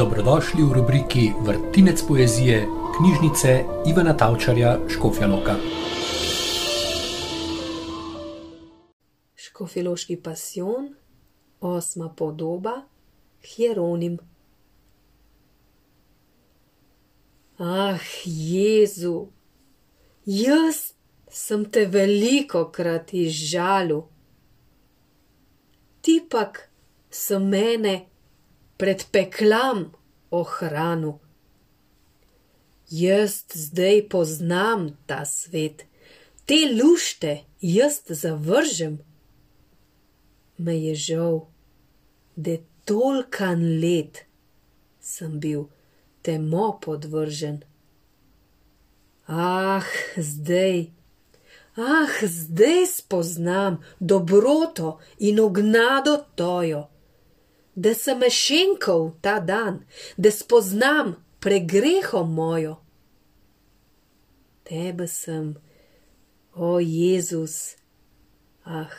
Dobrodošli v rubriki Vrtinec poezije knjižnice Ivana Tavčarja Škofjaloka. Škofiloški pasion, osma podoba, Hieronim. Ah, Jezu, jaz sem te veliko krat izžalil, ti pak so mene pred ohranil. Jaz zdaj poznam ta svet, te lušte jaz zavržem. Me je žal, da tolkan let sem bil temo podvržen. Ah, zdaj, ah, zdaj spoznam dobroto in ognado tojo, da sem mešenkov ta dan, da spoznam pregreho mojo. Tebe sem, o Jezus, ah,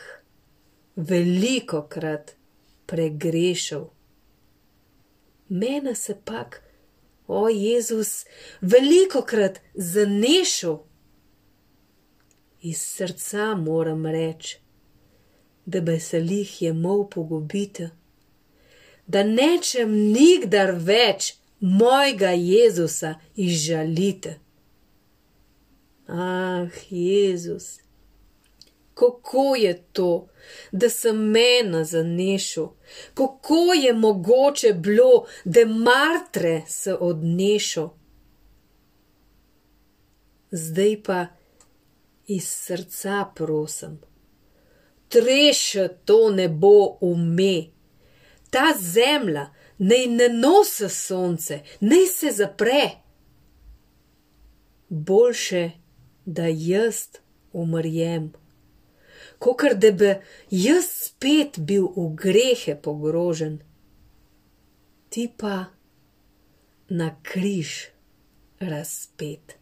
veliko krat pregrešal. Mene se pak, o Jezus, veliko krat zanešal. Iz srca moram reči, da beselih je mol pogubite, da nečem nikdar več mojega Jezusa izžalite. Ah, Jezus, kako je to, da sem mena zanešel, kako je mogoče bilo, da martre se odnešel. Zdaj pa iz srca prosim, treše to nebo ume, ta zemlja naj ne nosi sonce, naj se zapre. Boljše, da jaz umrjem, kakor da bi jaz spet bil v grehe pogrožen, ti pa na križ razpet.